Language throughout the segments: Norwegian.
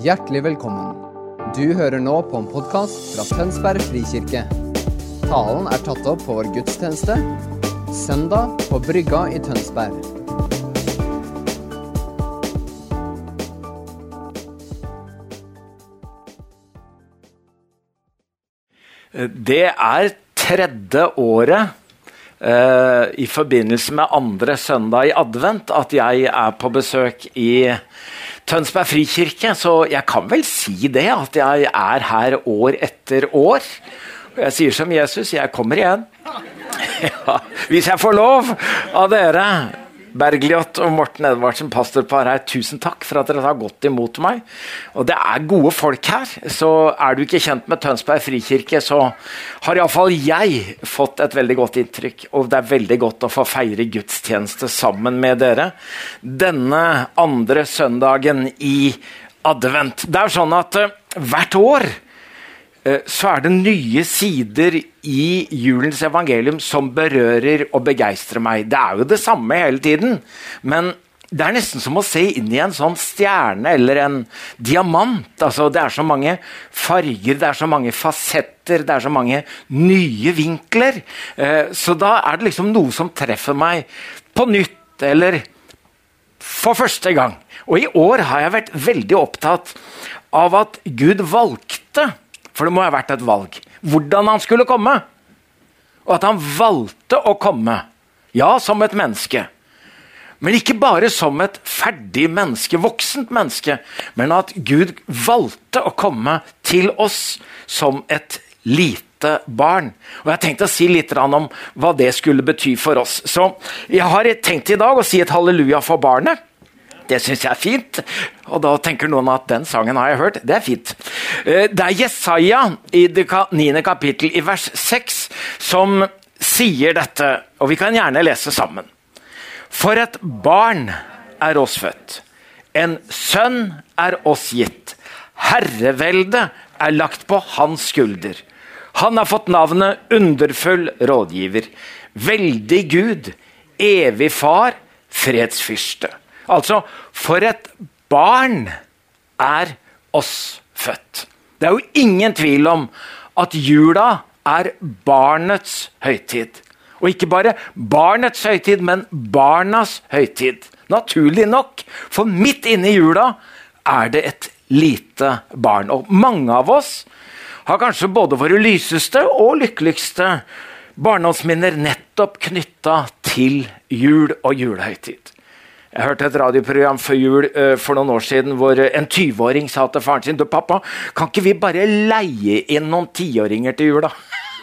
Hjertelig velkommen. Du hører nå på en podkast fra Tønsberg frikirke. Talen er tatt opp på vår gudstjeneste søndag på Brygga i Tønsberg. Det er tredje året eh, i forbindelse med andre søndag i advent at jeg er på besøk i Tønsberg frikirke. Så jeg kan vel si det, at jeg er her år etter år. Og jeg sier som Jesus, jeg kommer igjen. Ja, hvis jeg får lov av dere. Bergljot og Morten Edvardsen, pastorpar her, tusen takk for at dere har gått imot meg. Og det er gode folk her. Så er du ikke kjent med Tønsberg frikirke, så har iallfall jeg fått et veldig godt inntrykk. Og det er veldig godt å få feire gudstjeneste sammen med dere denne andre søndagen i advent. Det er sånn at uh, hvert år så er det nye sider i julens evangelium som berører og begeistrer meg. Det er jo det samme hele tiden, men det er nesten som å se inn i en sånn stjerne eller en diamant. Altså, det er så mange farger, det er så mange fasetter, det er så mange nye vinkler. Uh, så da er det liksom noe som treffer meg på nytt, eller for første gang. Og i år har jeg vært veldig opptatt av at Gud valgte, for det må ha vært et valg, hvordan han skulle komme. Og at han valgte å komme. Ja, som et menneske. Men ikke bare som et ferdig menneske, voksent menneske, men at Gud valgte å komme til oss som et lite barn. Og Jeg har tenkt å si litt om hva det skulle bety for oss. Så jeg har tenkt i dag å si et halleluja for barnet. Det syns jeg er fint. Og da tenker noen at den sangen har jeg hørt. Det er fint. Det er Jesaja i det niende kapittel i vers 6 som sier dette, og vi kan gjerne lese sammen. For et barn er oss født, en sønn er oss gitt. Herreveldet er lagt på hans skulder. Han har fått navnet Underfull rådgiver, Veldig Gud, Evig Far, Fredsfyrste. Altså, for et barn er oss født. Det er jo ingen tvil om at jula er barnets høytid. Og ikke bare barnets høytid, men barnas høytid. Naturlig nok, for midt inne i jula er det et lite barn. Og mange av oss har kanskje både våre lyseste og lykkeligste barndomsminner nettopp knytta til jul og julehøytid. Jeg hørte et radioprogram før jul uh, for noen år siden hvor en 20-åring sa til faren sin du pappa, kan ikke vi bare leie inn noen tiåringer til jul, da?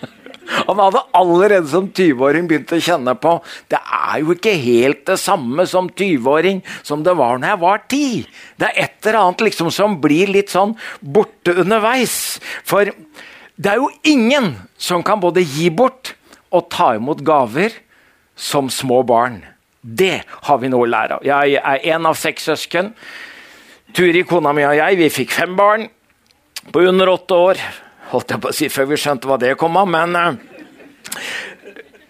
Han hadde allerede som 20-åring begynt å kjenne på det er jo ikke helt det samme som 20-åring som det var når jeg var 10. Det er et eller annet liksom som blir litt sånn borte underveis. For det er jo ingen som kan både gi bort og ta imot gaver som små barn. Det har vi noe å lære av. Jeg er en av seks søsken. Turi, kona mi og jeg, vi fikk fem barn på under åtte år. Holdt jeg på å si før vi skjønte hva det kom av, men uh,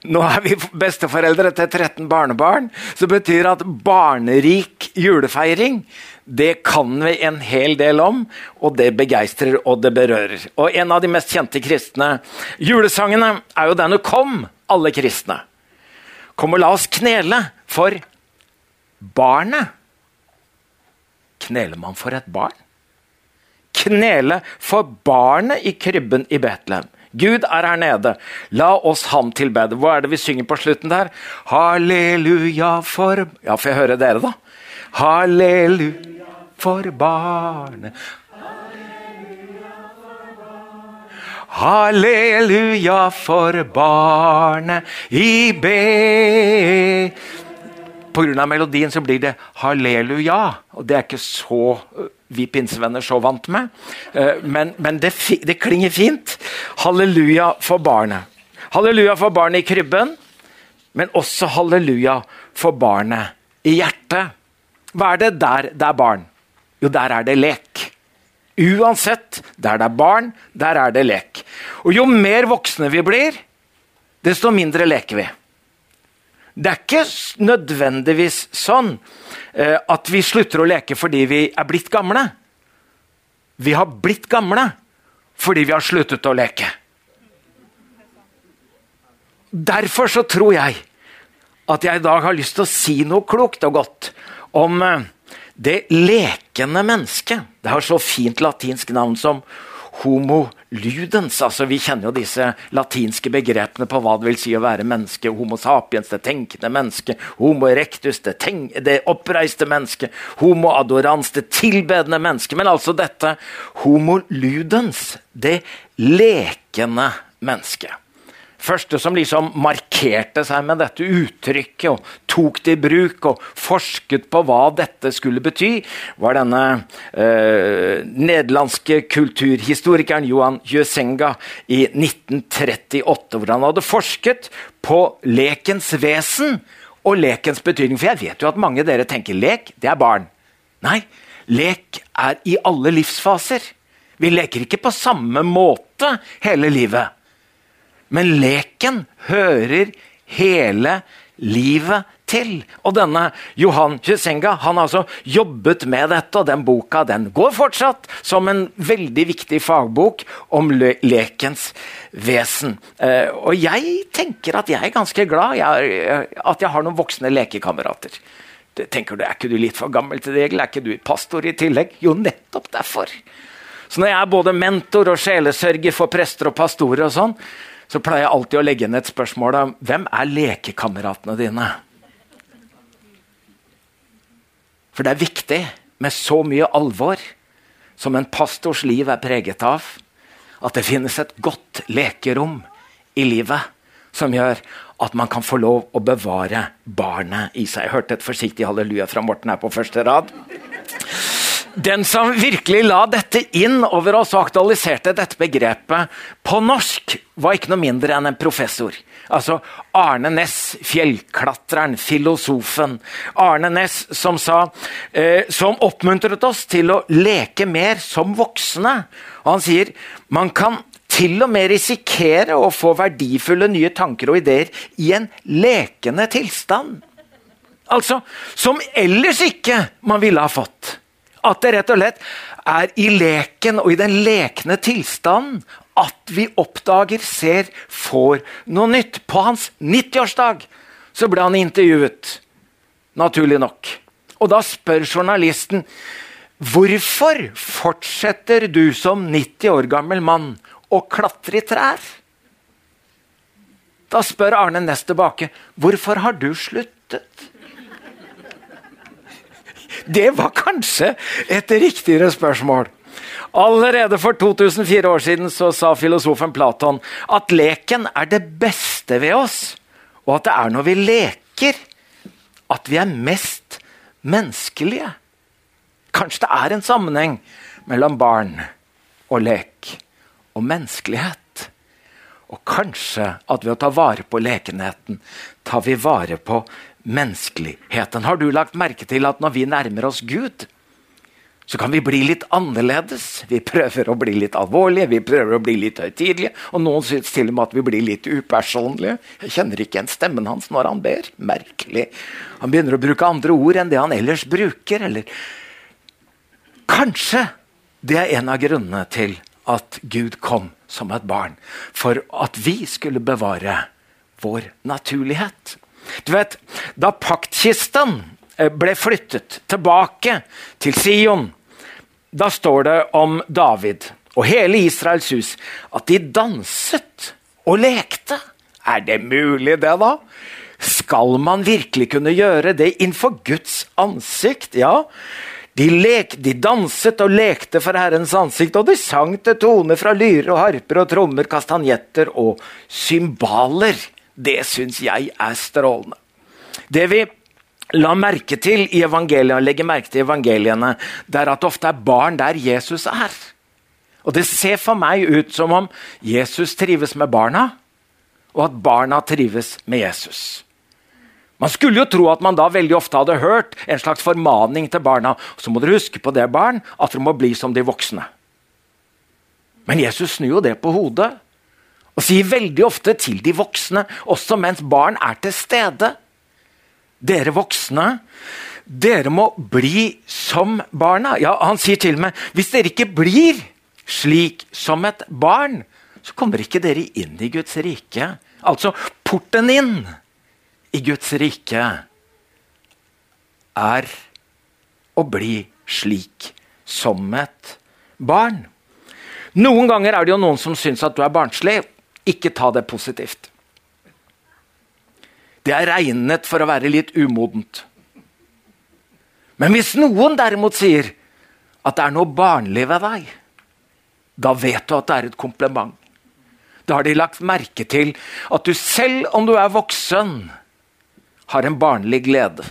nå er vi besteforeldre til 13 barnebarn, Så betyr at barnerik julefeiring det kan vi en hel del om, og det begeistrer og det berører. Og En av de mest kjente kristne julesangene er jo denne 'Kom, alle kristne'. Kom og la oss knele for barnet. Kneler man for et barn? Knele for barnet i krybben i Betlehem. Gud er her nede. La oss ham tilbede. Hva er det vi synger på slutten der? Halleluja for Ja, får jeg høre dere, da? Halleluja for barnet. Halleluja for barnet i be... Pga. melodien så blir det halleluja, og det er ikke så vi pinsevenner så vant med. Men, men det, det, klinger fint. Halleluja for barnet. Halleluja for barnet i krybben, men også halleluja for barnet i hjertet. Hva er det der det er barn? Jo, der er det lek. Uansett, der det er barn, der er det lek. Og jo mer voksne vi blir, desto mindre leker vi. Det er ikke nødvendigvis sånn eh, at vi slutter å leke fordi vi er blitt gamle. vi har blitt gamle fordi vi har sluttet å leke. Derfor så tror jeg at jeg i dag har lyst til å si noe klokt og godt om eh, det lekende mennesket. Det har så fint latinsk navn som homo ludens. Altså, vi kjenner jo disse latinske begrepene på hva det vil si å være menneske. Homo sapiens, det tenkende mennesket. Homo erectus, det, det oppreiste mennesket. Homo adorans, det tilbedende mennesket. Men altså dette homo ludens, det lekende mennesket første som liksom markerte seg med dette uttrykket og tok det i bruk og forsket på hva dette skulle bety, var denne eh, nederlandske kulturhistorikeren Johan Jøsenga i 1938, hvor han hadde forsket på lekens vesen og lekens betydning. For jeg vet jo at mange av dere tenker lek, det er barn. Nei, lek er i alle livsfaser. Vi leker ikke på samme måte hele livet. Men leken hører hele livet til. Og denne Johan Kjusenga han har altså jobbet med dette, og den boka den går fortsatt som en veldig viktig fagbok om le lekens vesen. Eh, og jeg tenker at jeg er ganske glad jeg, at jeg har noen voksne lekekamerater. Tenker du, Er ikke du litt for gammel til det? Er ikke du pastor i tillegg? Jo, nettopp derfor. Så når jeg er både mentor og sjelesørger for prester og pastorer, og sånn, så pleier jeg alltid å legge inn et spørsmål om hvem er lekekameratene dine? For det er viktig med så mye alvor som en pastors liv er preget av, at det finnes et godt lekerom i livet som gjør at man kan få lov å bevare barnet i seg. Jeg hørte et forsiktig halleluja fra Morten her på første rad. Den som virkelig la dette inn over oss og aktualiserte dette begrepet på norsk, var ikke noe mindre enn en professor. Altså Arne Næss, fjellklatreren, filosofen. Arne Næss som sa eh, Som oppmuntret oss til å leke mer som voksne. Og han sier man kan til og med risikere å få verdifulle nye tanker og ideer i en lekende tilstand. Altså som ellers ikke man ville ha fått. At det rett og slett er i leken og i den lekne tilstanden at vi oppdager, ser, får noe nytt. På hans 90-årsdag så ble han intervjuet, naturlig nok. Og da spør journalisten hvorfor fortsetter du som 90 år gammel mann å klatre i trær? Da spør Arne Næss tilbake hvorfor har du sluttet? Det var kanskje et riktigere spørsmål. Allerede for 2004 år siden så sa filosofen Platon at leken er det beste ved oss, og at det er når vi leker at vi er mest menneskelige. Kanskje det er en sammenheng mellom barn og lek og menneskelighet. Og kanskje at ved å ta vare på lekenheten tar vi vare på menneskeligheten. Har du lagt merke til at når vi nærmer oss Gud, så kan vi bli litt annerledes. Vi prøver å bli litt alvorlige, vi prøver å bli litt høytidelige. Og noen syns til og med at vi blir litt upersonlige. Jeg kjenner ikke igjen stemmen hans når han ber. Merkelig. Han begynner å bruke andre ord enn det han ellers bruker. Eller Kanskje det er en av grunnene til at Gud kom som et barn. For at vi skulle bevare vår naturlighet. Du vet, Da paktkisten eh, ble flyttet tilbake til Sion, da står det om David og hele Israels hus at de danset og lekte. Er det mulig, det, da? Skal man virkelig kunne gjøre det innenfor Guds ansikt? Ja. De, lek, de, danset og lekte for Herrens ansikt, og de sang til toner fra lyre og harper og trommer, kastanjetter og cymbaler. Det syns jeg er strålende. Det vi la merke til i evangeliene, legger merke til evangeliene, det er at det ofte er barn der Jesus er. Og Det ser for meg ut som om Jesus trives med barna, og at barna trives med Jesus. Man skulle jo tro at man da veldig ofte hadde hørt en slags formaning til barna. Så må dere huske på det, barn, at dere må bli som de voksne. Men Jesus snur jo det på hodet og sier veldig ofte til de voksne, også mens barn er til stede. Dere voksne, dere må bli som barna. Ja, Han sier til meg hvis dere ikke blir slik som et barn, så kommer ikke dere inn i Guds rike. Altså, porten inn i Guds rike er å bli slik som et barn. Noen ganger er det jo noen som syns at du er barnslig. Ikke ta det positivt. Det er regnet for å være litt umodent. Men hvis noen derimot sier at det er noe barnlig ved deg, da vet du at det er et kompliment. Da har de lagt merke til at du selv om du er voksen, har en barnlig glede.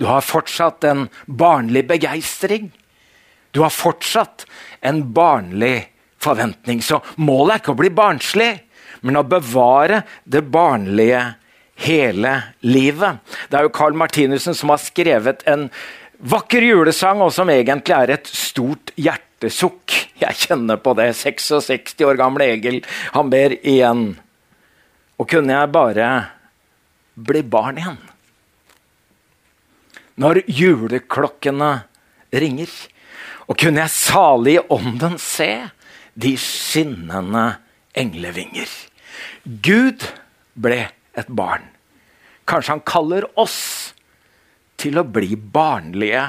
Du har fortsatt en barnlig begeistring. Du har fortsatt en barnlig forventning. Så målet er ikke å bli barnslig, men å bevare det barnlige hele livet. Det er jo Carl Martinussen som har skrevet en vakker julesang, og som egentlig er et stort hjertesukk. Jeg kjenner på det. 66 år gamle Egil, han ber igjen. Og kunne jeg bare bli barn igjen? Når juleklokkene ringer, og kunne jeg salig i ånden se de skinnende englevinger. Gud ble et barn. Kanskje han kaller oss til å bli barnlige,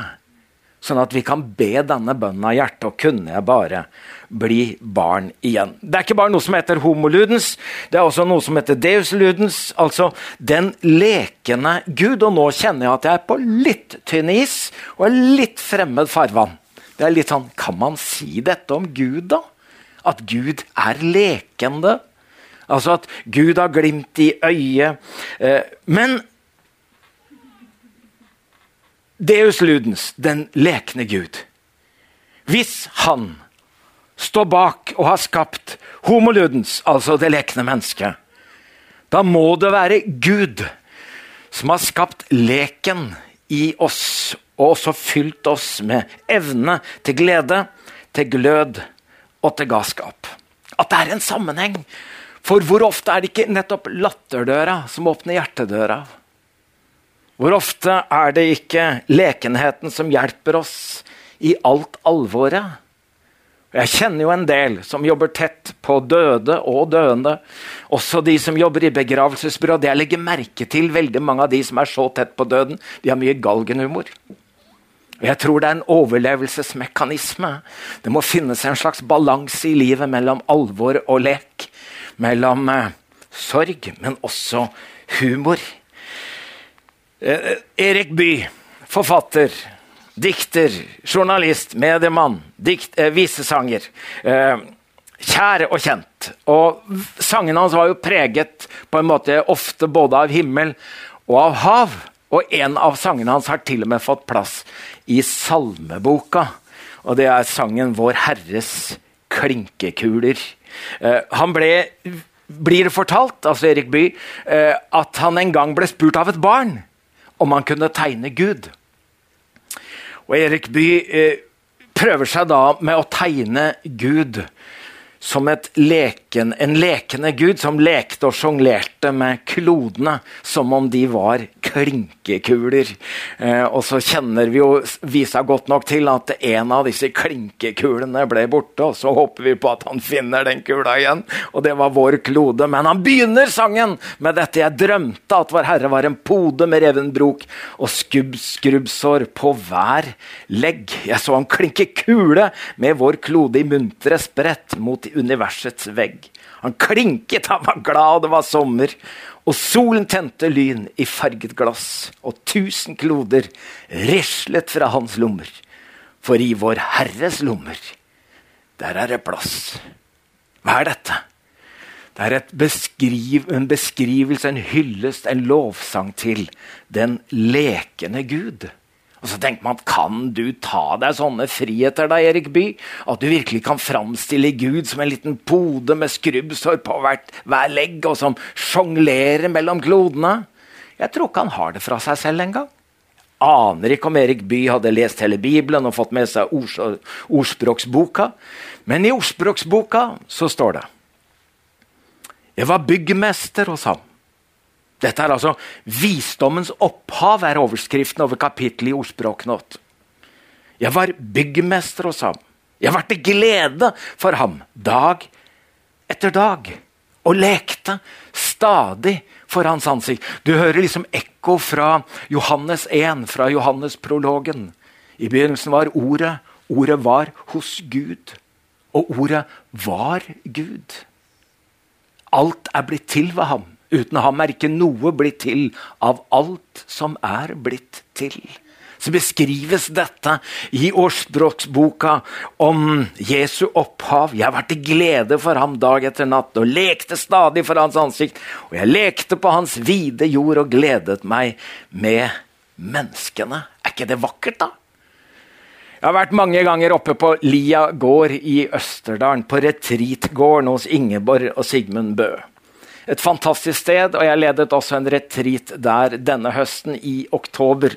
sånn at vi kan be denne bønnen av hjertet, og kunne jeg bare bli barn igjen. Det er ikke bare noe som heter homoludens, det er også noe som heter deusludens, altså den lekende Gud. Og nå kjenner jeg at jeg er på litt tynn is og er litt fremmed farvann. Det er litt sånn Kan man si dette om Gud, da? At Gud er lekende? Altså at Gud har glimt i øyet. Eh, men Deus ludens, den lekne Gud Hvis han står bak og har skapt homo ludens, altså det lekne mennesket, da må det være Gud som har skapt leken i oss, og også fylt oss med evne til glede, til glød og til galskap. At det er en sammenheng for hvor ofte er det ikke nettopp latterdøra som åpner hjertedøra? Hvor ofte er det ikke lekenheten som hjelper oss i alt alvoret? Jeg kjenner jo en del som jobber tett på døde og døende. Også de som jobber i begravelsesbyrå. Det jeg legger merke til veldig mange av de som er så tett på døden, de har mye galgenhumor. Jeg tror det er en overlevelsesmekanisme. Det må finnes en slags balanse i livet mellom alvor og lek mellom eh, sorg, men også humor. Eh, Erik Bye, forfatter, dikter, journalist, mediemann, dikt, eh, visesanger. Eh, kjær og kjent. Og sangene hans var jo preget på en måte ofte både av himmel og av hav. Og en av sangene hans har til og med fått plass i salmeboka. Og det er sangen 'Vår Herres klinkekuler'. Eh, han ble blir fortalt, altså Erik Bye, eh, at han en gang ble spurt av et barn om han kunne tegne Gud. Og Erik Bye eh, prøver seg da med å tegne Gud som leken, en lekende gud som lekte og sjonglerte med klodene som om de var klinkekuler. Eh, og så kjenner vi jo visa godt nok til at en av disse klinkekulene ble borte, og så håper vi på at han finner den kula igjen, og det var vår klode. Men han begynner sangen med dette. Jeg drømte at Vår Herre var en pode med reven brok og skubb, skrubbsår på hver legg. Jeg så han klinke kule med vår klode i muntre sprett mot universets vegg. Han klinket, han var glad, det var sommer. Og solen tente lyn i farget glass, og tusen kloder rislet fra hans lommer. For i Vår Herres lommer, der er det plass. Hva er dette? Det er beskriv, en beskrivelse, en hyllest, en lovsang til den lekende Gud. Og så tenker man, Kan du ta deg sånne friheter, da, Erik Bye? At du virkelig kan framstille Gud som en liten pode med skrubbsår på hvert, hver legg, og som sjonglerer mellom klodene? Jeg tror ikke han har det fra seg selv engang. Aner ikke om Erik Bye hadde lest hele Bibelen og fått med seg ords ordspråksboka. Men i ordspråksboka så står det Jeg var byggmester hos ham. Dette er altså Visdommens opphav, er overskriften over kapittelet i Ordspråknot. Jeg var byggmester hos ham. Jeg var til glede for ham dag etter dag. Og lekte stadig for hans ansikt. Du hører liksom ekko fra Johannes 1, fra Johannes-prologen. I begynnelsen var Ordet. Ordet var hos Gud. Og ordet var Gud. Alt er blitt til ved ham. Uten ham er ikke noe blitt til av alt som er blitt til. Så beskrives dette i årsspråksboka om Jesu opphav. Jeg vært til glede for ham dag etter natt og lekte stadig for hans ansikt. Og jeg lekte på hans vide jord og gledet meg med menneskene. Er ikke det vakkert, da? Jeg har vært mange ganger oppe på Lia gård i Østerdalen, på retreatgården hos Ingeborg og Sigmund Bø. Et fantastisk sted, og jeg ledet også en retreat der denne høsten, i oktober.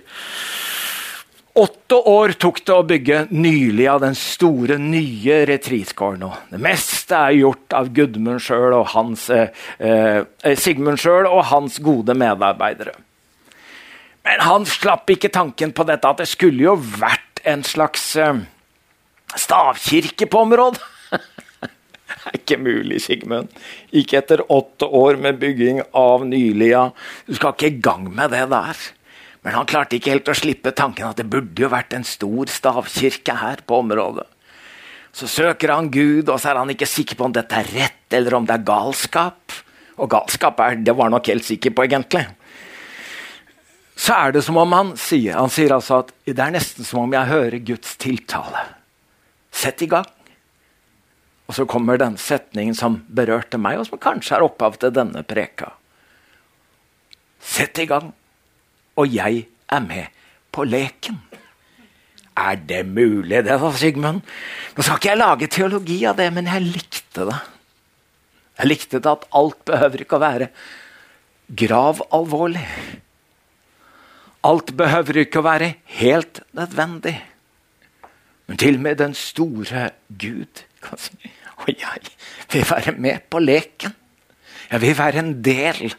Åtte år tok det å bygge nylig av den store, nye retreatgården. Det meste er gjort av Gudmund sjøl og hans, eh, eh, Sigmund sjøl og hans gode medarbeidere. Men han slapp ikke tanken på dette, at det skulle jo vært en slags eh, stavkirke på området. er ikke mulig, Sigmund. Ikke etter åtte år med bygging av Nylia. Du skal ikke i gang med det der. Men han klarte ikke helt å slippe tanken at det burde jo vært en stor stavkirke her på området. Så søker han Gud, og så er han ikke sikker på om dette er rett, eller om det er galskap. Og galskap er, det var nok helt sikker på, egentlig så er det som om han sier Han sier altså at det er nesten som om jeg hører Guds tiltale. Sett i gang. Og så kommer den setningen som berørte meg, og som kanskje er opphav til denne preka. Sett i gang, og jeg er med på leken. Er det mulig, det, da, Sigmund? Nå skal ikke jeg lage teologi av det, men jeg likte det. Jeg likte det at alt behøver ikke å være grav alvorlig. Alt behøver ikke å være helt nødvendig. Men til og med den store Gud kan si Og jeg vil være med på leken. Jeg vil være en del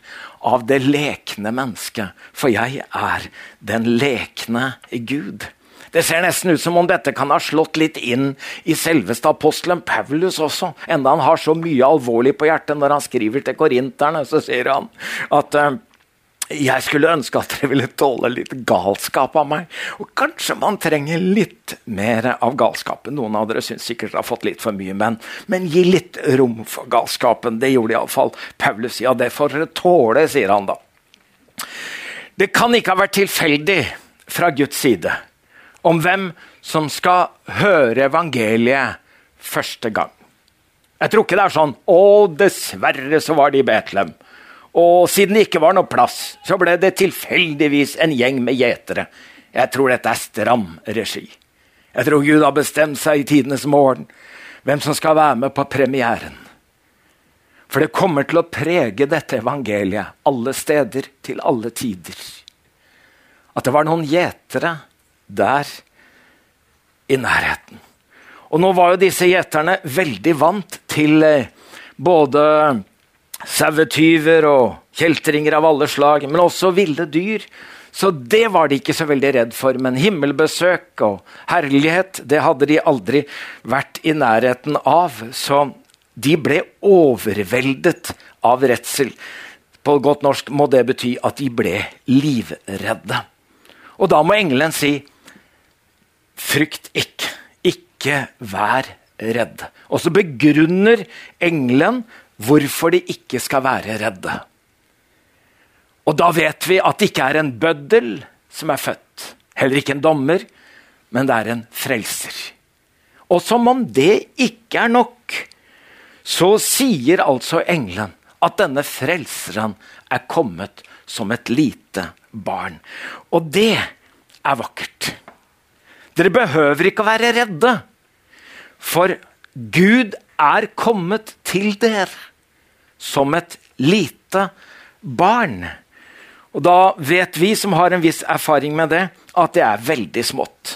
av det lekne mennesket, for jeg er den lekne Gud. Det ser nesten ut som om dette kan ha slått litt inn i selveste apostelen Paulus også. Enda han har så mye alvorlig på hjertet når han skriver til korinterne, så sier han at uh, jeg skulle ønske at dere ville tåle litt galskap av meg. Og kanskje man trenger litt mer av galskapen. Noen av dere syns sikkert dere har fått litt for mye, men, men gi litt rom for galskapen. Det gjorde iallfall Paulus. Ja, det får dere tåle, sier han da. Det kan ikke ha vært tilfeldig fra Guds side om hvem som skal høre evangeliet første gang. Jeg tror ikke det er sånn 'Å, dessverre så var det i Betlehem'. Og siden det ikke var noe plass, så ble det tilfeldigvis en gjeng med gjetere. Jeg tror dette er stram regi. Jeg tror Gud har bestemt seg i tidenes morgen hvem som skal være med på premieren. For det kommer til å prege dette evangeliet alle steder, til alle tider. At det var noen gjetere der i nærheten. Og nå var jo disse gjeterne veldig vant til eh, både sauetyver og kjeltringer av alle slag, men også ville dyr. Så det var de ikke så veldig redd for. Men himmelbesøk og herlighet det hadde de aldri vært i nærheten av. Så de ble overveldet av redsel. På godt norsk må det bety at de ble livredde. Og da må engelen si frykt ikke. Ikke vær redd. Og så begrunner engelen hvorfor de ikke skal være redde. Og da vet vi at det ikke er en bøddel som er født, heller ikke en dommer, men det er en frelser. Og som om det ikke er nok, så sier altså engelen at denne frelseren er kommet som et lite barn. Og det er vakkert. Dere behøver ikke å være redde, for Gud er kommet til dere som et lite barn. Og da vet vi som har en viss erfaring med det, at det er veldig smått.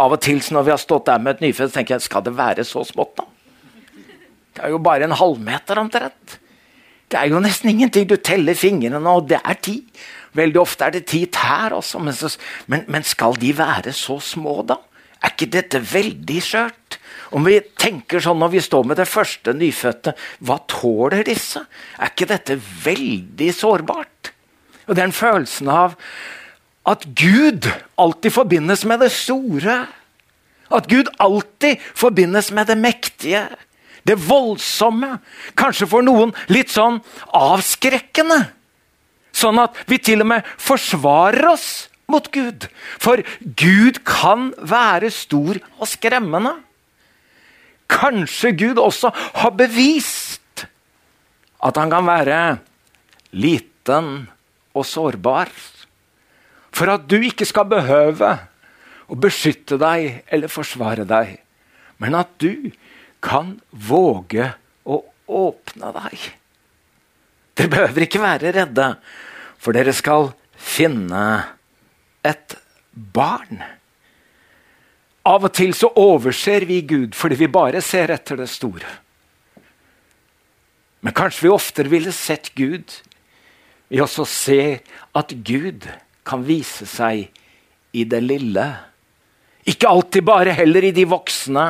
Av og til når vi har stått der med et nyfødt, tenker jeg skal det være så smått, da? Det er jo bare en halvmeter omtrent. Det er jo nesten ingenting. Du teller fingrene, og det er ti. Veldig ofte er det ti tær også, men, men, men skal de være så små, da? Er ikke dette veldig skjørt? Om vi tenker sånn når vi står med det første nyfødte, hva tåler disse? Er ikke dette veldig sårbart? Og den følelsen av at Gud alltid forbindes med det store. At Gud alltid forbindes med det mektige, det voldsomme. Kanskje for noen litt sånn avskrekkende. Sånn at vi til og med forsvarer oss mot Gud. For Gud kan være stor og skremmende. Kanskje Gud også har bevist at han kan være liten og sårbar. For at du ikke skal behøve å beskytte deg eller forsvare deg, men at du kan våge å åpne deg. Dere behøver ikke være redde, for dere skal finne et barn. Av og til så overser vi Gud fordi vi bare ser etter det store. Men kanskje vi oftere ville sett Gud vi også se at Gud kan vise seg i det lille. Ikke alltid bare heller i de voksne,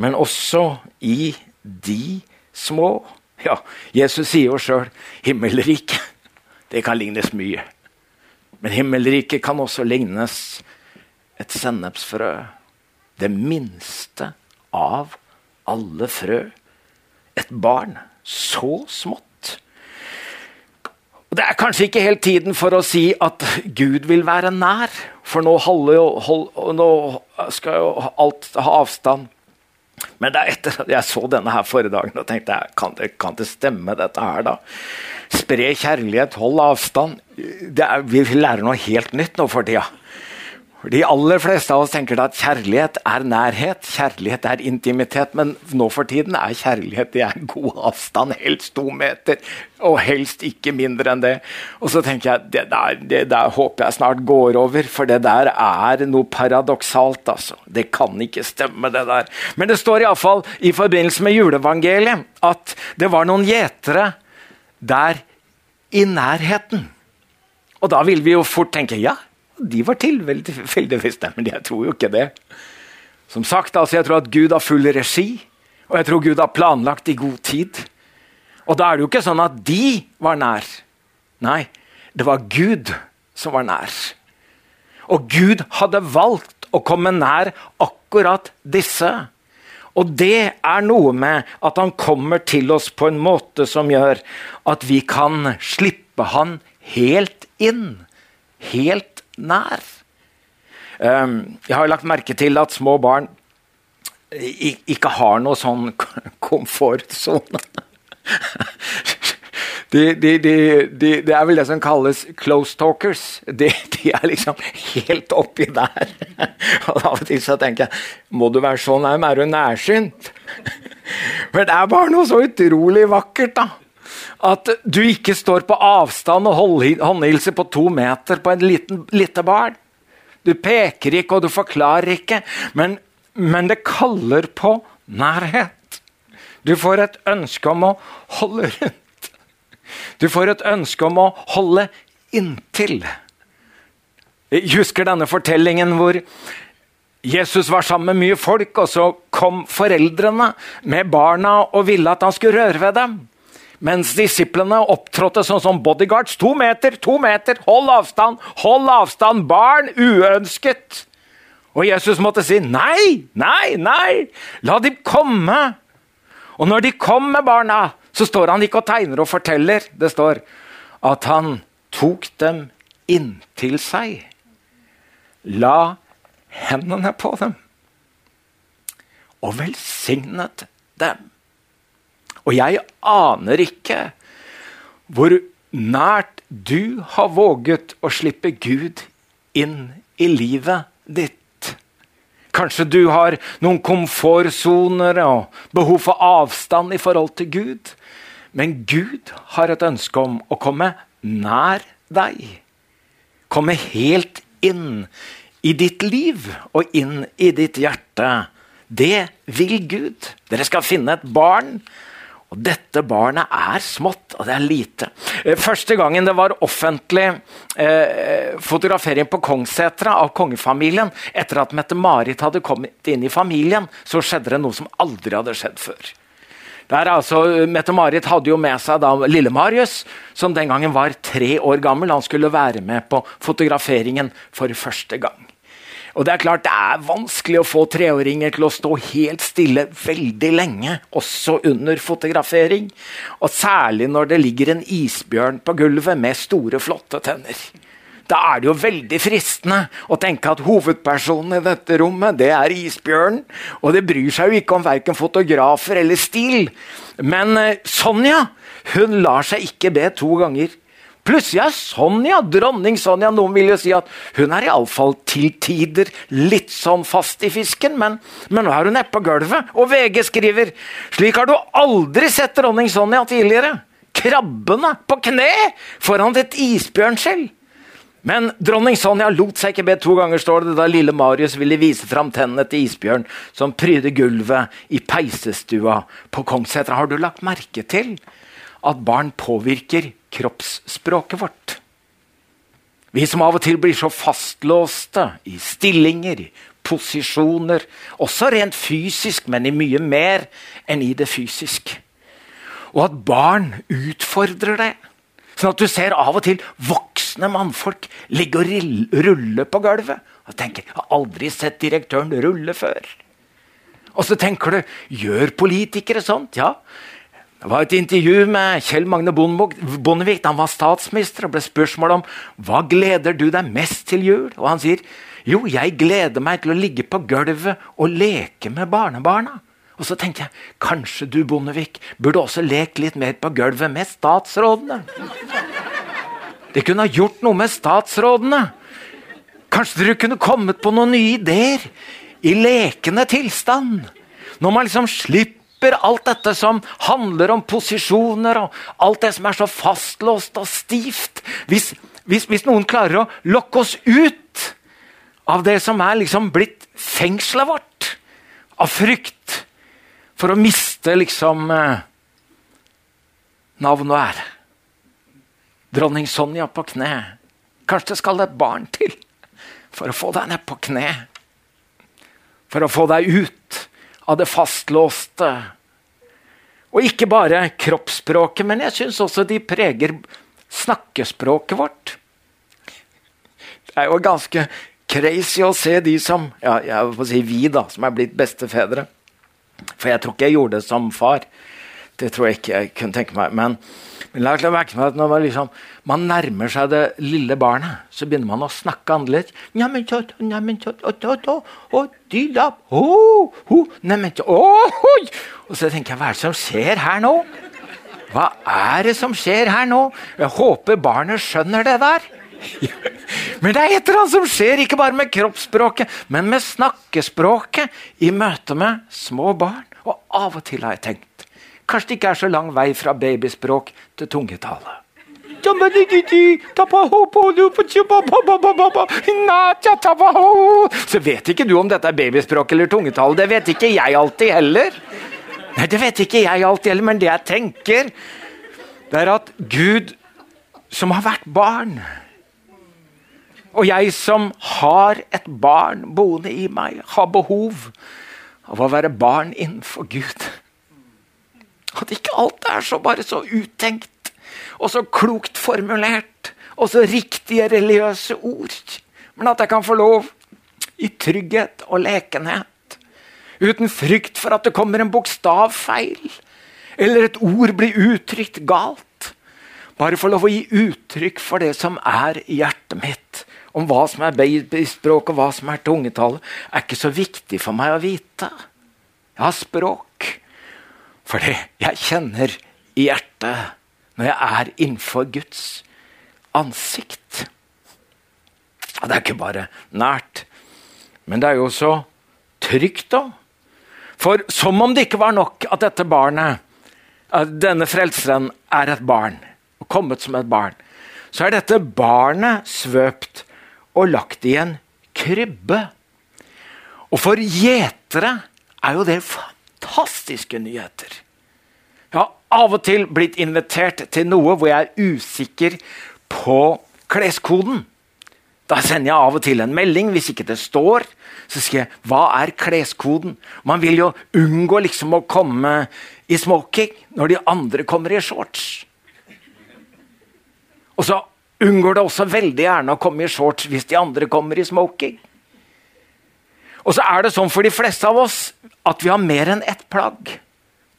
men også i de små. Ja, Jesus sier jo sjøl 'himmelriket'. Det kan lignes mye. Men himmelriket kan også lignes et sennepsfrø. Det minste av alle frø. Et barn så smått. Og Det er kanskje ikke helt tiden for å si at Gud vil være nær, for nå, holde, hold, nå skal jo alt ha avstand. Men det er etter at jeg så denne her forrige dagen og tenkte jeg, kan det, kan det stemme, dette her, da? Spre kjærlighet, hold avstand. Er, vi lærer noe helt nytt nå for tida. De aller fleste av oss tenker at kjærlighet er nærhet, kjærlighet er intimitet. Men nå for tiden er kjærlighet det er god avstand, helst to meter. Og helst ikke mindre enn det. Og så tenker jeg det der, det der håper jeg snart går over, for det der er noe paradoksalt. altså. Det kan ikke stemme, det der. Men det står iallfall i forbindelse med juleevangeliet at det var noen gjetere der i nærheten. Og da vil vi jo fort tenke ja, de var til tilfeldigvis det, men jeg tror jo ikke det. Som sagt, altså, jeg tror at Gud har full regi, og jeg tror Gud har planlagt i god tid. Og da er det jo ikke sånn at de var nær. Nei, det var Gud som var nær. Og Gud hadde valgt å komme nær akkurat disse. Og det er noe med at han kommer til oss på en måte som gjør at vi kan slippe han helt inn. Helt nær. Ehm, jeg har lagt merke til at små barn ikke har noe sånn komfortsone. De, de, de, det er vel det som kalles close talkers. De, er liksom helt oppi der. Og Av og til så tenker jeg må du være så nærm, er du nærsynt? Men det er bare noe så utrolig vakkert, da at du ikke står på avstand og håndhilser på to meter på en liten, lite barn. Du peker ikke, og du forklarer ikke, men, men det kaller på nærhet. Du får et ønske om å holde rundt. Du får et ønske om å holde inntil. Jeg husker denne fortellingen hvor Jesus var sammen med mye folk, og så kom foreldrene med barna og ville at han skulle røre ved dem. Mens disiplene opptrådte sånn som bodyguards. To meter, to meter, hold avstand, hold avstand! Barn uønsket! Og Jesus måtte si nei, nei, nei! La dem komme! Og når de kom med barna, så står han ikke og tegner og forteller. Det står at han tok dem inntil seg. La hendene på dem og velsignet dem. Og jeg aner ikke hvor nært du har våget å slippe Gud inn i livet ditt. Kanskje du har noen komfortsoner og behov for avstand i forhold til Gud. Men Gud har et ønske om å komme nær deg. Komme helt inn i ditt liv og inn i ditt hjerte. Det vil Gud. Dere skal finne et barn Og dette barnet er smått, og det er lite. Eh, første gangen det var offentlig eh, fotografering på Kongssetra av kongefamilien, etter at Mette-Marit hadde kommet inn i familien, så skjedde det noe som aldri hadde skjedd før. Altså, Mette-Marit hadde jo med seg da Lille-Marius, som den gangen var tre år gammel. Han skulle være med på fotograferingen for første gang. Og Det er klart det er vanskelig å få treåringer til å stå helt stille veldig lenge, også under fotografering. Og Særlig når det ligger en isbjørn på gulvet med store, flotte tenner. Da er det jo veldig fristende å tenke at hovedpersonen i dette rommet det er isbjørnen. Og det bryr seg jo ikke om verken fotografer eller stil. Men eh, Sonja hun lar seg ikke be to ganger. Plutselig er Sonja, dronning Sonja Noen vil jo si at hun er iallfall til tider litt sånn fast i fisken, men, men nå er hun nede på gulvet. Og VG skriver slik har du aldri sett dronning Sonja tidligere. Krabbene på kne foran et isbjørnskjell. Men dronning Sonja lot seg ikke be to ganger, står det, da lille Marius ville vise fram tennene til isbjørn som pryder gulvet i peisestua på Kongssetra. Har du lagt merke til at barn påvirker kroppsspråket vårt. Vi som av og til blir så fastlåste i stillinger, i posisjoner, også rent fysisk, men i mye mer enn i det fysiske. Og at barn utfordrer det. Sånn at du ser av og til voksne mannfolk ligge og rulle på gulvet. Og tenker 'Jeg har aldri sett direktøren rulle før'. Og så tenker du 'Gjør politikere sånt?' Ja, det var et intervju med Kjell Magne Bondevik da han var statsminister. og ble spørsmål om hva gleder du deg mest til jul. Og han sier jo, jeg gleder meg til å ligge på gulvet og leke med barnebarna. Og så tenker jeg kanskje du Bondevik burde også lekt litt mer på gulvet med statsrådene. Det kunne ha gjort noe med statsrådene. Kanskje dere kunne kommet på noen nye ideer i lekende tilstand. Når man liksom slipper slipper alt dette som handler om posisjoner og alt det som er så fastlåst og stivt. Hvis, hvis, hvis noen klarer å lokke oss ut av det som er liksom blitt fengselet vårt, av frykt for å miste liksom eh, navn og ære. Dronning Sonja på kne. Kanskje det skal et barn til for å få deg ned på kne. For å få deg ut av det fastlåste. Og ikke bare kroppsspråket, men jeg syns også de preger snakkespråket vårt. Det er jo ganske crazy å se de som ja, jeg får si vi da, som er blitt bestefedre. For jeg tror ikke jeg gjorde det som far. Det tror jeg ikke jeg kunne tenke meg. Men men la meg merke meg at når man, liksom, man, nærmer seg det lille barnet, så begynner man å snakke annerledes. Og så tenker jeg, hva er det som skjer her nå? Hva er det som skjer her nå? Jeg håper barnet skjønner det der. Men det er et eller annet som skjer, ikke bare med kroppsspråket, men med snakkespråket i møte med små barn. Og av og til har jeg tenkt Kanskje det ikke er så lang vei fra babyspråk til tungetale. Så vet ikke du om dette er babyspråk eller tungetale. Det vet ikke jeg alltid heller. Nei, Det vet ikke jeg alltid heller, men det jeg tenker, det er at Gud, som har vært barn Og jeg som har et barn boende i meg, har behov av å være barn innenfor Gud. At ikke alt er så bare så uttenkt og så klokt formulert og så riktige religiøse ord. Men at jeg kan få lov, i trygghet og lekenhet, uten frykt for at det kommer en bokstavfeil eller et ord blir uttrykt galt. Bare få lov å gi uttrykk for det som er i hjertet mitt. Om hva som er babyspråk og hva som er tungetall, er ikke så viktig for meg å vite. Jeg har språk. Fordi jeg kjenner i hjertet når jeg er innenfor Guds ansikt. Og det er ikke bare nært, men det er jo så trygt òg. For som om det ikke var nok at dette barnet, at denne frelseren, er et barn, og kommet som et barn, så er dette barnet svøpt og lagt i en krybbe. Og for gjetere er jo det fantastiske nyheter. Jeg har av og til blitt invitert til noe hvor jeg er usikker på kleskoden. Da sender jeg av og til en melding hvis ikke det står. Så skriver jeg 'Hva er kleskoden?' Man vil jo unngå liksom å komme i smoking når de andre kommer i shorts. Og så unngår det også veldig gjerne å komme i shorts hvis de andre kommer i smoking. Og så er det sånn for de fleste av oss at vi har mer enn ett plagg.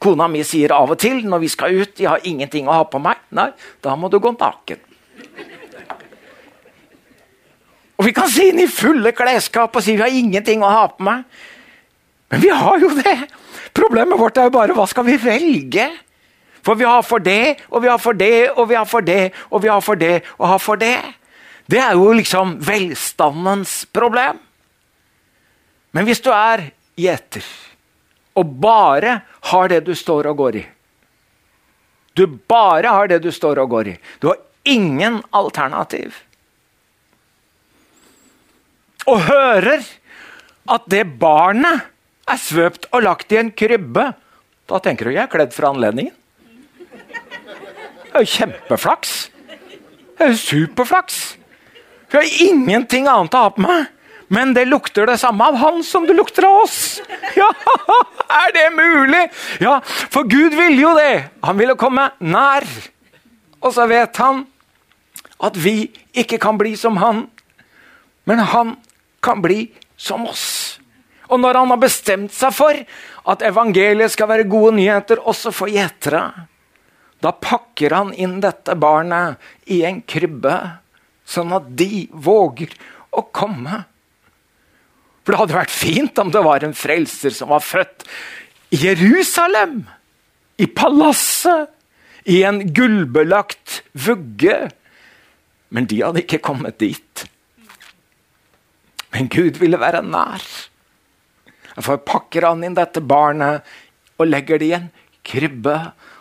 Kona mi sier av og til når vi skal ut 'Jeg har ingenting å ha på meg'. Nei, da må du gå naken. Og vi kan si inn i fulle klesskap og si 'vi har ingenting å ha på meg'. Men vi har jo det! Problemet vårt er jo bare hva skal vi velge? For vi har for det, og vi har for det, og vi har for det, og vi har for det, og har for det. Det er jo liksom velstandens problem. Men hvis du er gjeter og bare har det du står og går i Du bare har det du står og går i. Du har ingen alternativ. Og hører at det barnet er svøpt og lagt i en krybbe, da tenker du jeg er kledd for anledningen. Det er jo kjempeflaks. Det er jo superflaks. Jeg har ingenting annet å ha på meg. Men det lukter det samme av han som det lukter av oss. Ja, er det mulig? Ja, for Gud ville jo det. Han ville komme nær. Og så vet han at vi ikke kan bli som han, men han kan bli som oss. Og når han har bestemt seg for at evangeliet skal være gode nyheter også for gjetere, da pakker han inn dette barnet i en krybbe, sånn at de våger å komme. For det hadde vært fint om det var en frelser som var født i Jerusalem. I palasset. I en gullbelagt vugge. Men de hadde ikke kommet dit. Men Gud ville være nær. Derfor pakker han inn dette barnet og legger det i en krybbe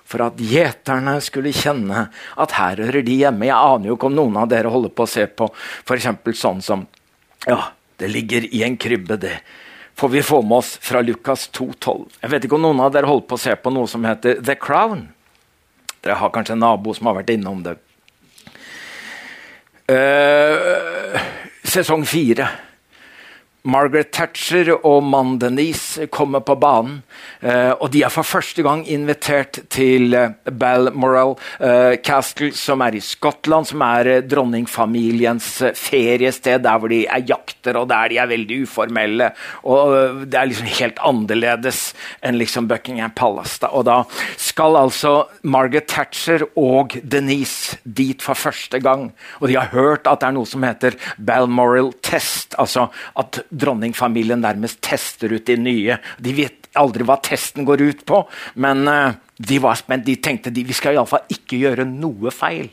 for at gjeterne skulle kjenne at her hører de hjemme. Jeg aner jo ikke om noen av dere holder på å se på f.eks. sånn som ja, det ligger i en krybbe, det. Får vi få med oss fra Lukas 2,12. Jeg vet ikke om noen av dere holder på å se på noe som heter The Crown. Dere har kanskje en nabo som har vært innom det. Uh, sesong fire. Margaret Thatcher og mannen Denise kommer på banen. Uh, og de er for første gang invitert til uh, Balmoral uh, Castle, som er i Skottland. Som er dronningfamiliens feriested, der hvor de er jakter og der de er veldig uformelle. Og Det er liksom helt annerledes enn liksom Buckingham Palace. Og da skal altså Margaret Thatcher og Denise dit for første gang. Og de har hørt at det er noe som heter Balmoral Test. altså at dronningfamilien nærmest tester ut de nye. De vet aldri hva testen går ut på, men uh, de var spent. De tenkte de, vi skal iallfall ikke gjøre noe feil.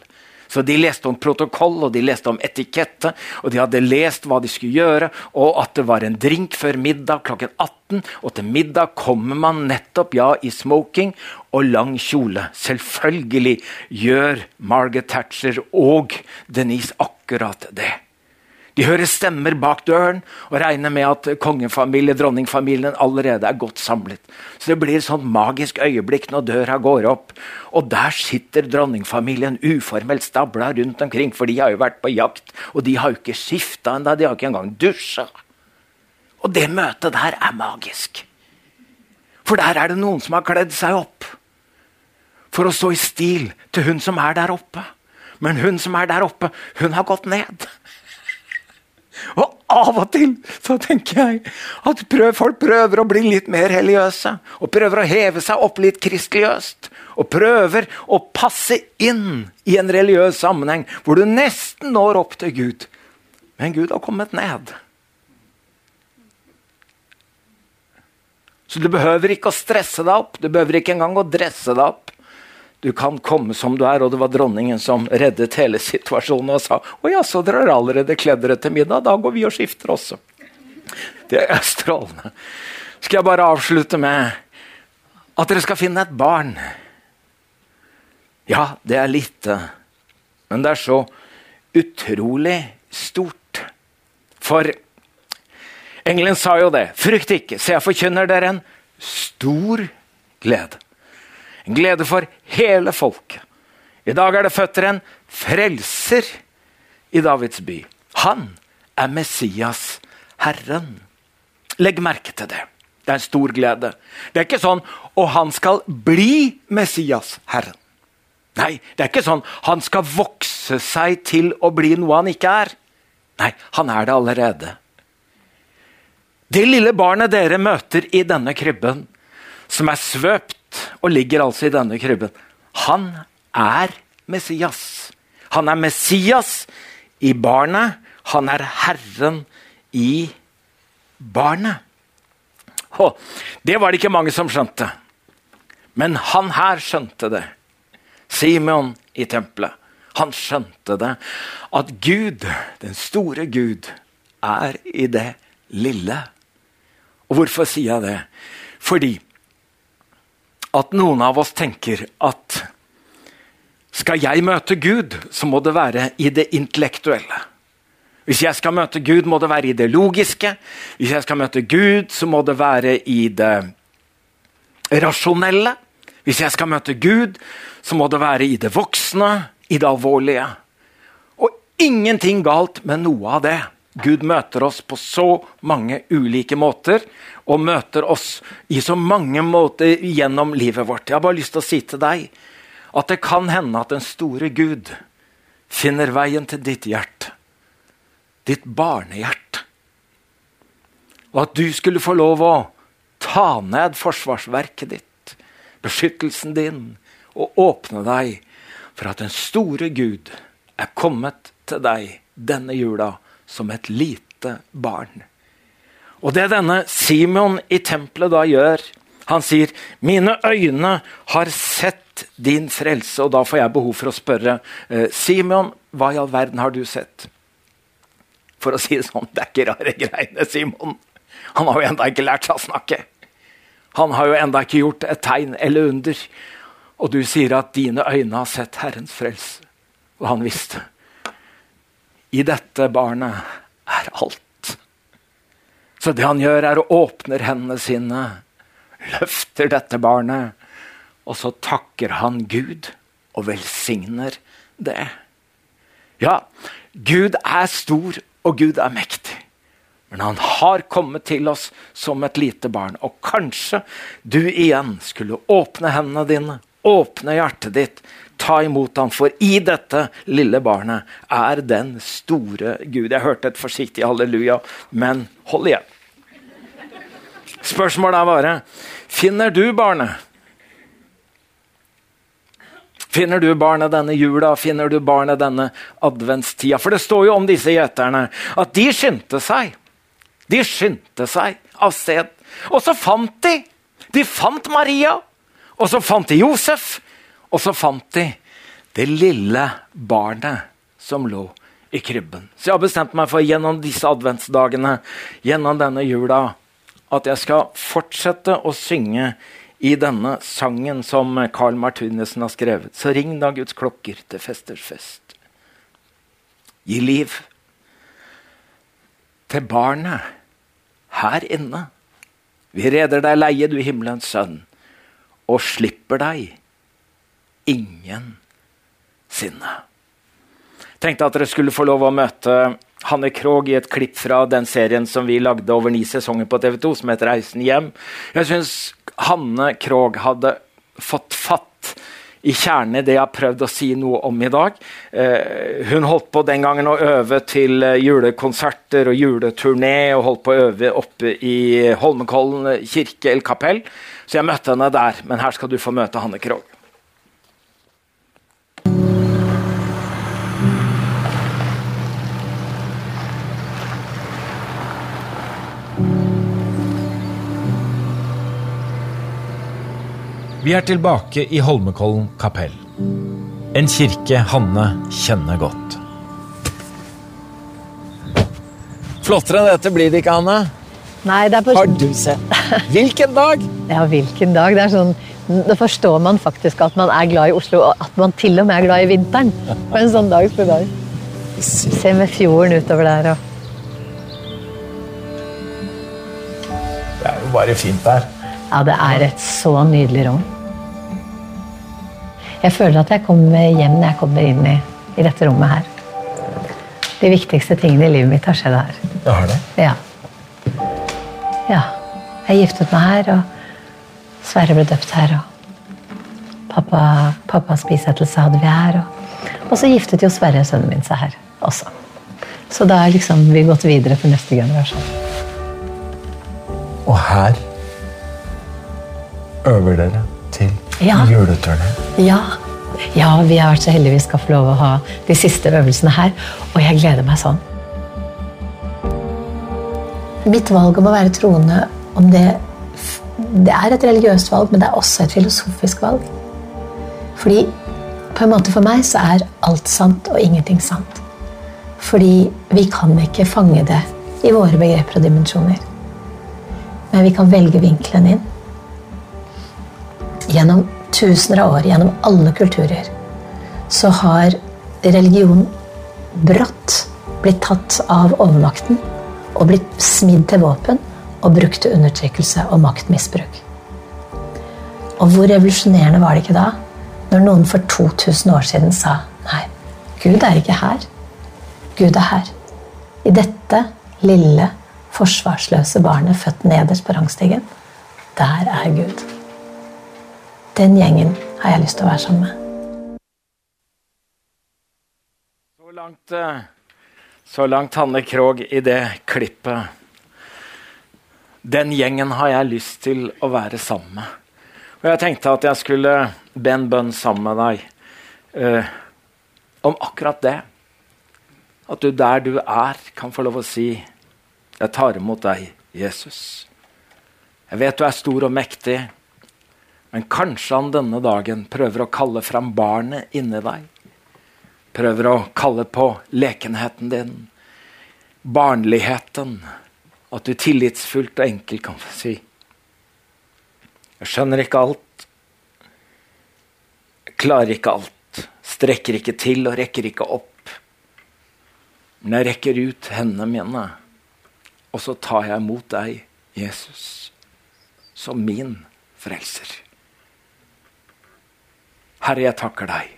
Så De leste om protokoll og de leste om etikette, og de hadde lest hva de skulle gjøre, og at det var en drink før middag klokken 18. Og til middag kommer man nettopp ja, i smoking og lang kjole. Selvfølgelig gjør Margaret Thatcher og Denise akkurat det. De hører stemmer bak døren og regner med at kongefamilien, dronningfamilien allerede er godt samlet. Så det blir et sånt magisk øyeblikk når døra går opp. Og der sitter dronningfamilien uformelt stabla rundt omkring, for de har jo vært på jakt. Og de har jo ikke skifta ennå, de har ikke engang dusja. Og det møtet der er magisk. For der er det noen som har kledd seg opp for å stå i stil til hun som er der oppe. Men hun som er der oppe, hun har gått ned. Av og til så tenker jeg at prøv, folk prøver å bli litt mer religiøse. Og prøver å heve seg opp litt kristeligøst. Og prøver å passe inn i en religiøs sammenheng hvor du nesten når opp til Gud. Men Gud har kommet ned. Så du behøver ikke å stresse deg opp. Du behøver ikke engang å dresse deg opp. Du kan komme som du er, og det var dronningen som reddet hele situasjonen og sa å ja, så dere har allerede kledd dere til middag, da går vi og skifter også. Det er strålende. Skal jeg bare avslutte med at dere skal finne et barn. Ja, det er lite, men det er så utrolig stort. For engelen sa jo det. Frykt ikke, se jeg forkynner dere en stor glede. En glede for hele folket. I dag er det født en frelser i Davids by. Han er Messias, Herren. Legg merke til det. Det er en stor glede. Det er ikke sånn og han skal bli Messias, Herren. Nei, det er ikke sånn han skal vokse seg til å bli noe han ikke er. Nei, han er det allerede. Det lille barnet dere møter i denne krybben, som er svøpt og ligger altså i denne krybben, han er Messias. Han er Messias i barnet. Han er Herren i barnet. Hå, det var det ikke mange som skjønte. Men han her skjønte det. Simeon i tempelet. Han skjønte det. At Gud, den store Gud, er i det lille. Og hvorfor sier jeg det? Fordi at noen av oss tenker at skal jeg møte Gud, så må det være i det intellektuelle. Hvis jeg skal møte Gud, må det være i det logiske. Hvis jeg skal møte Gud, så må det være i det rasjonelle. Hvis jeg skal møte Gud, så må det være i det voksne, i det alvorlige. Og ingenting galt med noe av det. Gud møter oss på så mange ulike måter, og møter oss i så mange måter gjennom livet vårt. Jeg har bare lyst til å si til deg at det kan hende at den store Gud finner veien til ditt hjerte. Ditt barnehjerte. Og at du skulle få lov å ta ned forsvarsverket ditt, beskyttelsen din, og åpne deg for at den store Gud er kommet til deg denne jula som et lite barn. Og det denne Simon i tempelet da gjør Han sier, 'Mine øyne har sett din frelse.' Og da får jeg behov for å spørre, eh, Simon, hva i all verden har du sett? For å si det sånn, det er ikke rare greiene, Simon. Han har jo enda ikke lært seg å snakke. Han har jo enda ikke gjort et tegn eller under. Og du sier at dine øyne har sett Herrens frelse. Og han visste. I dette barnet er alt. Så det han gjør, er å åpne hendene sine, løfter dette barnet, og så takker han Gud og velsigner det. Ja, Gud er stor, og Gud er mektig. Men han har kommet til oss som et lite barn. Og kanskje du igjen skulle åpne hendene dine, åpne hjertet ditt, ta imot ham, for i dette lille barnet er den store Gud. Jeg hørte et forsiktig halleluja, men hold igjen. Spørsmålet er bare finner du barnet? Finner du barnet denne jula, finner du barnet denne adventstida? For det står jo om disse gjeterne at de skyndte seg. De skyndte seg av sted. Og så fant de! De fant Maria. Og så fant de Josef. Og så fant de det lille barnet som lå i krybben. Så jeg har bestemt meg for gjennom disse adventsdagene, gjennom denne jula, at jeg skal fortsette å synge i denne sangen som Carl Martinussen har skrevet. Så ring da Guds klokker til festers fest. Gi liv til barnet her inne. Vi reder deg leie, du himmelens sønn, og slipper deg ingensinne. Tenkte at dere skulle få lov å møte Hanne Krogh i et klipp fra den serien som vi lagde over ni sesonger på TV 2, som heter 'Reisen hjem'. Jeg syns Hanne Krogh hadde fått fatt i kjernen i det jeg har prøvd å si noe om i dag. Eh, hun holdt på den gangen å øve til eh, julekonserter og juleturné, og holdt på å øve oppe i Holmenkollen kirke eller kapell. Så jeg møtte henne der, men her skal du få møte Hanne Krogh. Vi er tilbake i Holmenkollen kapell. En kirke Hanne kjenner godt. Flottere enn dette blir det ikke, Hanne. Nei, det er på Har du sett? Hvilken dag! Ja, hvilken dag. Det er sånn Da forstår man faktisk at man er glad i Oslo, og at man til og med er glad i vinteren. På en sånn dag som i dag. Se med fjorden utover der og Det er jo bare fint der. Ja, det er et så nydelig rom. Jeg føler at jeg kommer hjem når jeg kommer inn i, i dette rommet her. De viktigste tingene i livet mitt har skjedd her. Jeg har det. Ja. ja. Jeg giftet meg her, og Sverre ble døpt her. Og pappa, pappas bisettelse hadde vi her. Og, og så giftet jo Sverre, sønnen min, seg her også. Så da er liksom vi gått videre for neste generasjon. Og her øver dere til Ja. juleturné. Ja. ja, vi har vært så heldige vi skal få lov å ha de siste øvelsene her. Og jeg gleder meg sånn. Mitt valg om å være troende, om det, det er et religiøst valg, men det er også et filosofisk valg. Fordi på en måte for meg så er alt sant og ingenting sant. Fordi vi kan ikke fange det i våre begreper og dimensjoner. Men vi kan velge vinkelen inn. Gjennom tusener av år, gjennom alle kulturer, så har religion brått blitt tatt av overmakten og blitt smidd til våpen og brukt til undertrykkelse og maktmisbruk. Og hvor revolusjonerende var det ikke da når noen for 2000 år siden sa nei, Gud er ikke her. Gud er her. I dette lille, forsvarsløse barnet født nederst på rangstigen, der er Gud. Den gjengen har jeg lyst til å være sammen med. Så langt, eh, så langt Hanne Krogh i det klippet. Den gjengen har jeg lyst til å være sammen med. Og jeg tenkte at jeg skulle be en bønn sammen med deg eh, om akkurat det. At du der du er, kan få lov å si Jeg tar imot deg, Jesus. Jeg vet du er stor og mektig, men kanskje han denne dagen prøver å kalle fram barnet inni deg. Prøver å kalle på lekenheten din, barnligheten. At du tillitsfullt og enkelt kan få si Jeg skjønner ikke alt. Jeg klarer ikke alt. Strekker ikke til og rekker ikke opp. Men jeg rekker ut hendene mine, og så tar jeg imot deg, Jesus, som min frelser. Herre, jeg takker deg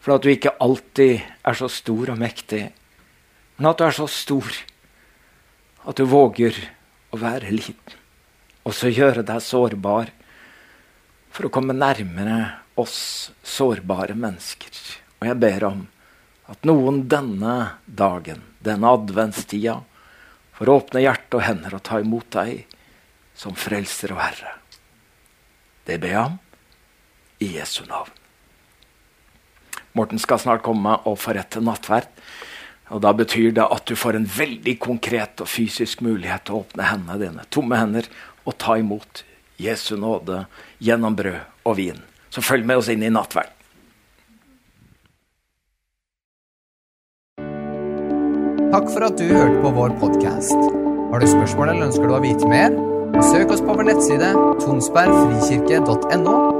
for at du ikke alltid er så stor og mektig, men at du er så stor at du våger å være liten. Og så gjøre deg sårbar for å komme nærmere oss sårbare mennesker. Og jeg ber om at noen denne dagen, denne adventstida, får åpne hjerte og hender og ta imot deg som frelser og herre. Det ber jeg om i Jesu navn. Morten skal snart komme og forrette nattverd. Og Da betyr det at du får en veldig konkret og fysisk mulighet til å åpne hendene dine, tomme hender, og ta imot Jesu nåde gjennom brød og vin. Så følg med oss inn i nattverden. Takk for at du hørte på vår podkast. Har du spørsmål eller ønsker du å vite mer? Søk oss på vår nettside tonsbergfrikirke.no.